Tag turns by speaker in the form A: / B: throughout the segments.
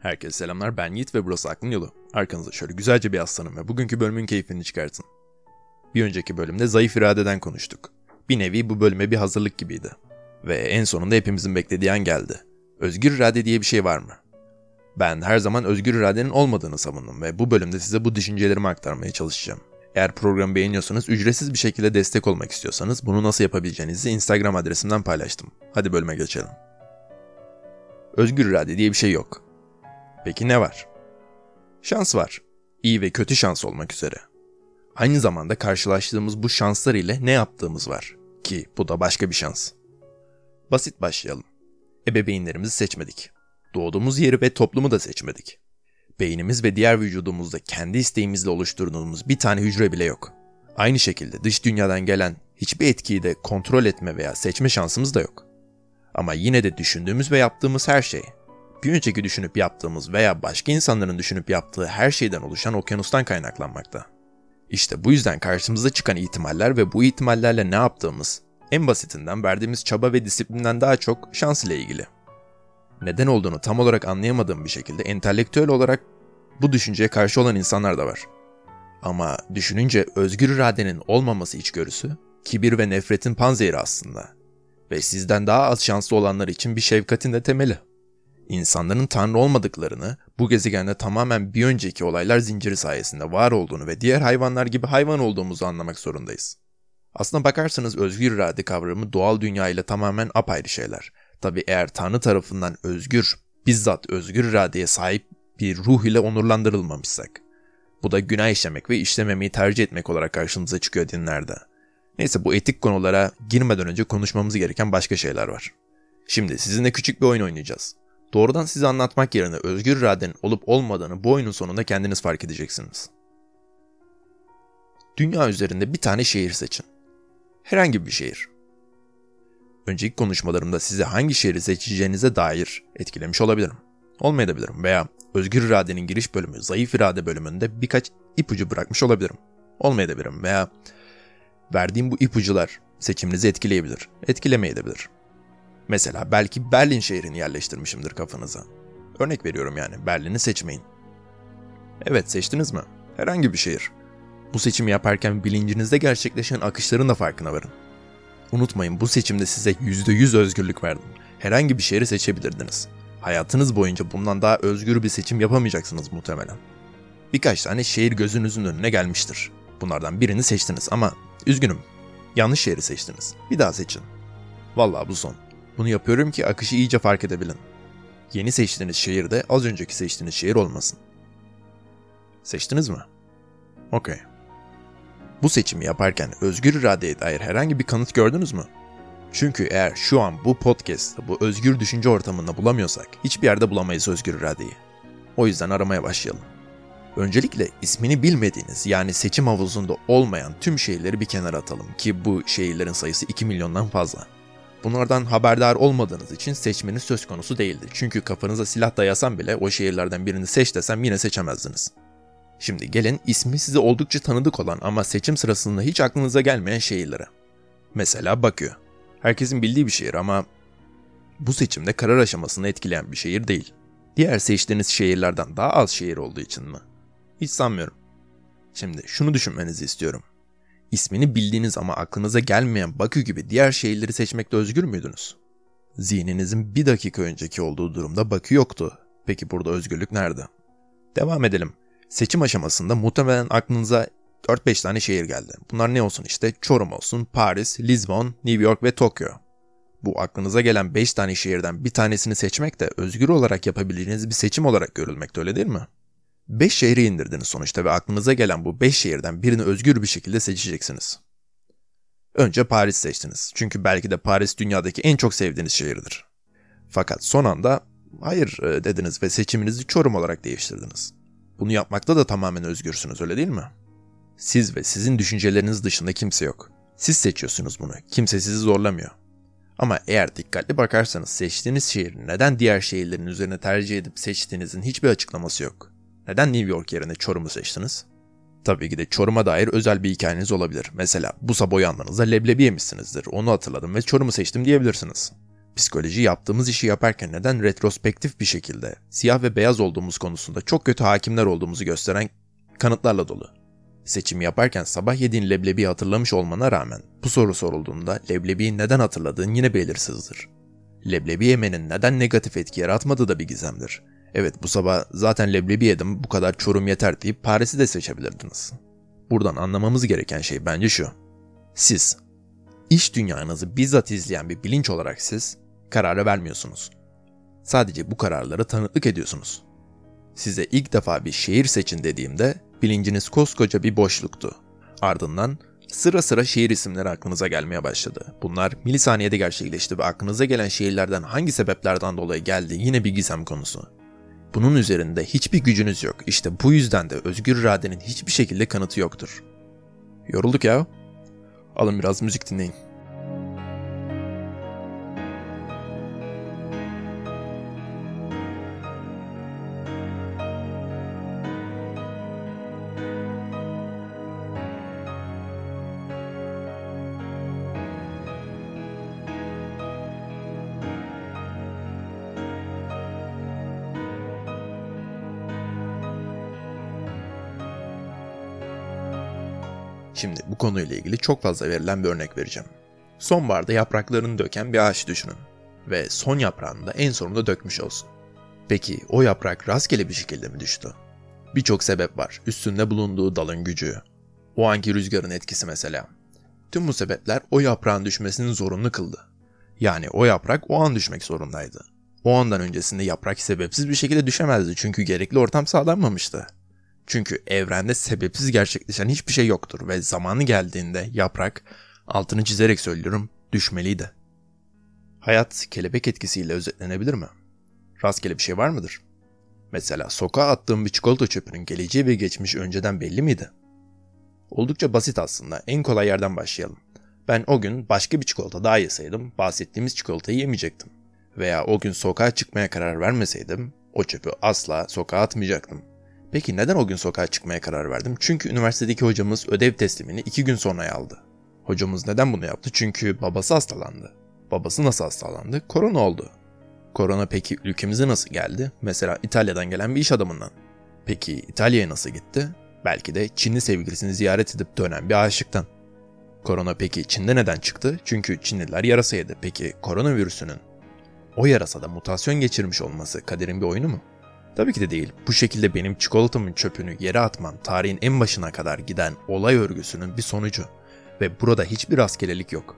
A: Herkese selamlar ben Yiğit ve burası Aklın Yolu. Arkanıza şöyle güzelce bir aslanım ve bugünkü bölümün keyfini çıkartın. Bir önceki bölümde zayıf iradeden konuştuk. Bir nevi bu bölüme bir hazırlık gibiydi. Ve en sonunda hepimizin beklediği an geldi. Özgür irade diye bir şey var mı? Ben her zaman özgür iradenin olmadığını savundum ve bu bölümde size bu düşüncelerimi aktarmaya çalışacağım. Eğer programı beğeniyorsanız ücretsiz bir şekilde destek olmak istiyorsanız bunu nasıl yapabileceğinizi Instagram adresimden paylaştım. Hadi bölüme geçelim. Özgür irade diye bir şey yok. Peki ne var? Şans var. İyi ve kötü şans olmak üzere. Aynı zamanda karşılaştığımız bu şanslar ile ne yaptığımız var. Ki bu da başka bir şans. Basit başlayalım. Ebeveynlerimizi seçmedik. Doğduğumuz yeri ve toplumu da seçmedik. Beynimiz ve diğer vücudumuzda kendi isteğimizle oluşturduğumuz bir tane hücre bile yok. Aynı şekilde dış dünyadan gelen hiçbir etkiyi de kontrol etme veya seçme şansımız da yok. Ama yine de düşündüğümüz ve yaptığımız her şey, bir önceki düşünüp yaptığımız veya başka insanların düşünüp yaptığı her şeyden oluşan okyanustan kaynaklanmakta. İşte bu yüzden karşımıza çıkan ihtimaller ve bu ihtimallerle ne yaptığımız, en basitinden verdiğimiz çaba ve disiplinden daha çok şans ile ilgili. Neden olduğunu tam olarak anlayamadığım bir şekilde entelektüel olarak bu düşünceye karşı olan insanlar da var. Ama düşününce özgür iradenin olmaması içgörüsü, kibir ve nefretin panzehiri aslında. Ve sizden daha az şanslı olanlar için bir şefkatin de temeli. İnsanların tanrı olmadıklarını, bu gezegende tamamen bir önceki olaylar zinciri sayesinde var olduğunu ve diğer hayvanlar gibi hayvan olduğumuzu anlamak zorundayız. Aslına bakarsanız özgür irade kavramı doğal dünya ile tamamen apayrı şeyler. Tabi eğer Tanrı tarafından özgür, bizzat özgür iradeye sahip bir ruh ile onurlandırılmamışsak. Bu da günah işlemek ve işlememeyi tercih etmek olarak karşımıza çıkıyor dinlerde. Neyse bu etik konulara girmeden önce konuşmamız gereken başka şeyler var. Şimdi sizinle küçük bir oyun oynayacağız. Doğrudan size anlatmak yerine özgür iradenin olup olmadığını bu oyunun sonunda kendiniz fark edeceksiniz. Dünya üzerinde bir tane şehir seçin. Herhangi bir şehir. Önceki konuşmalarımda size hangi şehri seçeceğinize dair etkilemiş olabilirim. Olmayabilirim veya özgür iradenin giriş bölümü, zayıf irade bölümünde birkaç ipucu bırakmış olabilirim. Olmayabilirim veya verdiğim bu ipucular seçiminizi etkileyebilir, etkilemeyebilir. Mesela belki Berlin şehrini yerleştirmişimdir kafanıza. Örnek veriyorum yani Berlin'i seçmeyin. Evet seçtiniz mi? Herhangi bir şehir. Bu seçimi yaparken bilincinizde gerçekleşen akışların da farkına varın. Unutmayın bu seçimde size %100 özgürlük verdim. Herhangi bir şehri seçebilirdiniz. Hayatınız boyunca bundan daha özgür bir seçim yapamayacaksınız muhtemelen. Birkaç tane şehir gözünüzün önüne gelmiştir. Bunlardan birini seçtiniz ama üzgünüm. Yanlış şehri seçtiniz. Bir daha seçin. Vallahi bu son. Bunu yapıyorum ki akışı iyice fark edebilin. Yeni seçtiğiniz şehir de az önceki seçtiğiniz şehir olmasın. Seçtiniz mi? Okey. Bu seçimi yaparken özgür iradeye dair herhangi bir kanıt gördünüz mü? Çünkü eğer şu an bu podcast'ta bu özgür düşünce ortamında bulamıyorsak hiçbir yerde bulamayız özgür iradeyi. O yüzden aramaya başlayalım. Öncelikle ismini bilmediğiniz yani seçim havuzunda olmayan tüm şehirleri bir kenara atalım ki bu şehirlerin sayısı 2 milyondan fazla. Bunlardan haberdar olmadığınız için seçmeniz söz konusu değildi. Çünkü kafanıza silah dayasam bile o şehirlerden birini seç desem yine seçemezdiniz. Şimdi gelin ismi size oldukça tanıdık olan ama seçim sırasında hiç aklınıza gelmeyen şehirlere. Mesela Bakü. Herkesin bildiği bir şehir ama bu seçimde karar aşamasını etkileyen bir şehir değil. Diğer seçtiğiniz şehirlerden daha az şehir olduğu için mi? Hiç sanmıyorum. Şimdi şunu düşünmenizi istiyorum. İsmini bildiğiniz ama aklınıza gelmeyen Bakü gibi diğer şehirleri seçmekte özgür müydünüz? Zihninizin bir dakika önceki olduğu durumda Bakü yoktu. Peki burada özgürlük nerede? Devam edelim. Seçim aşamasında muhtemelen aklınıza 4-5 tane şehir geldi. Bunlar ne olsun işte? Çorum olsun, Paris, Lisbon, New York ve Tokyo. Bu aklınıza gelen 5 tane şehirden bir tanesini seçmek de özgür olarak yapabileceğiniz bir seçim olarak görülmekte öyle değil mi? 5 şehri indirdiniz sonuçta ve aklınıza gelen bu 5 şehirden birini özgür bir şekilde seçeceksiniz. Önce Paris seçtiniz. Çünkü belki de Paris dünyadaki en çok sevdiğiniz şehirdir. Fakat son anda hayır e, dediniz ve seçiminizi Çorum olarak değiştirdiniz. Bunu yapmakta da tamamen özgürsünüz öyle değil mi? Siz ve sizin düşünceleriniz dışında kimse yok. Siz seçiyorsunuz bunu. Kimse sizi zorlamıyor. Ama eğer dikkatli bakarsanız seçtiğiniz şehir neden diğer şehirlerin üzerine tercih edip seçtiğinizin hiçbir açıklaması yok. Neden New York yerine Çorum'u seçtiniz? Tabii ki de Çorum'a dair özel bir hikayeniz olabilir. Mesela bu sabah uyandığınızda leblebi yemişsinizdir. Onu hatırladım ve Çorum'u seçtim diyebilirsiniz. Psikoloji yaptığımız işi yaparken neden retrospektif bir şekilde siyah ve beyaz olduğumuz konusunda çok kötü hakimler olduğumuzu gösteren kanıtlarla dolu. Seçim yaparken sabah yediğin leblebiyi hatırlamış olmana rağmen bu soru sorulduğunda leblebiyi neden hatırladığın yine belirsizdir. Leblebi yemenin neden negatif etki yaratmadığı da bir gizemdir. Evet bu sabah zaten leblebi yedim bu kadar çorum yeter deyip Paris'i de seçebilirdiniz. Buradan anlamamız gereken şey bence şu. Siz, iş dünyanızı bizzat izleyen bir bilinç olarak siz kararı vermiyorsunuz. Sadece bu kararları tanıklık ediyorsunuz. Size ilk defa bir şehir seçin dediğimde bilinciniz koskoca bir boşluktu. Ardından sıra sıra şehir isimleri aklınıza gelmeye başladı. Bunlar milisaniyede gerçekleşti ve aklınıza gelen şehirlerden hangi sebeplerden dolayı geldi yine bir gizem konusu. Bunun üzerinde hiçbir gücünüz yok. İşte bu yüzden de özgür iradenin hiçbir şekilde kanıtı yoktur. Yorulduk ya. Alın biraz müzik dinleyin. Şimdi bu konuyla ilgili çok fazla verilen bir örnek vereceğim. Sonbaharda yapraklarını döken bir ağaç düşünün ve son yaprağını da en sonunda dökmüş olsun. Peki o yaprak rastgele bir şekilde mi düştü? Birçok sebep var. Üstünde bulunduğu dalın gücü, o anki rüzgarın etkisi mesela. Tüm bu sebepler o yaprağın düşmesini zorunlu kıldı. Yani o yaprak o an düşmek zorundaydı. O andan öncesinde yaprak sebepsiz bir şekilde düşemezdi çünkü gerekli ortam sağlanmamıştı. Çünkü evrende sebepsiz gerçekleşen hiçbir şey yoktur ve zamanı geldiğinde yaprak, altını çizerek söylüyorum, düşmeliydi. Hayat kelebek etkisiyle özetlenebilir mi? Rastgele bir şey var mıdır? Mesela sokağa attığım bir çikolata çöpünün geleceği ve geçmişi önceden belli miydi? Oldukça basit aslında. En kolay yerden başlayalım. Ben o gün başka bir çikolata daha yeseydim bahsettiğimiz çikolatayı yemeyecektim. Veya o gün sokağa çıkmaya karar vermeseydim o çöpü asla sokağa atmayacaktım. Peki neden o gün sokağa çıkmaya karar verdim? Çünkü üniversitedeki hocamız ödev teslimini iki gün sonra aldı. Hocamız neden bunu yaptı? Çünkü babası hastalandı. Babası nasıl hastalandı? Korona oldu. Korona peki ülkemize nasıl geldi? Mesela İtalya'dan gelen bir iş adamından. Peki İtalya'ya nasıl gitti? Belki de Çinli sevgilisini ziyaret edip dönen bir aşıktan. Korona peki Çin'de neden çıktı? Çünkü Çinliler yarasa yedi. Peki koronavirüsünün o yarasada mutasyon geçirmiş olması kaderin bir oyunu mu? Tabii ki de değil. Bu şekilde benim çikolatamın çöpünü yere atmam tarihin en başına kadar giden olay örgüsünün bir sonucu. Ve burada hiçbir rastgelelik yok.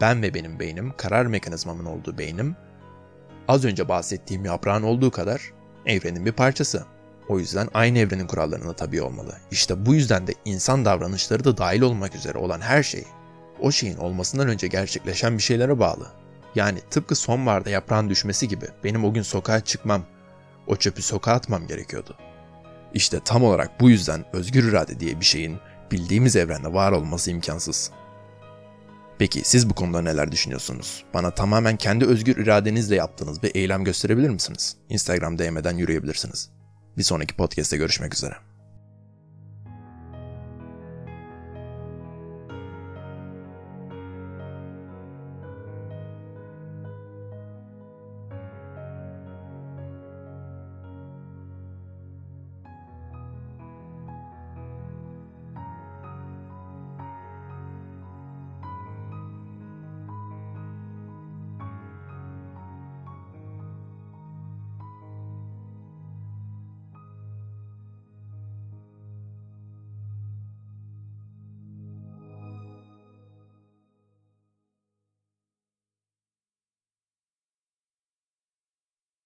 A: Ben ve benim beynim, karar mekanizmamın olduğu beynim, az önce bahsettiğim yaprağın olduğu kadar evrenin bir parçası. O yüzden aynı evrenin kurallarına tabi olmalı. İşte bu yüzden de insan davranışları da dahil olmak üzere olan her şey, o şeyin olmasından önce gerçekleşen bir şeylere bağlı. Yani tıpkı sonbaharda yaprağın düşmesi gibi benim o gün sokağa çıkmam, o çöpü sokağa atmam gerekiyordu. İşte tam olarak bu yüzden özgür irade diye bir şeyin bildiğimiz evrende var olması imkansız. Peki siz bu konuda neler düşünüyorsunuz? Bana tamamen kendi özgür iradenizle yaptığınız bir eylem gösterebilir misiniz? Instagram DM'den yürüyebilirsiniz. Bir sonraki podcast'te görüşmek üzere.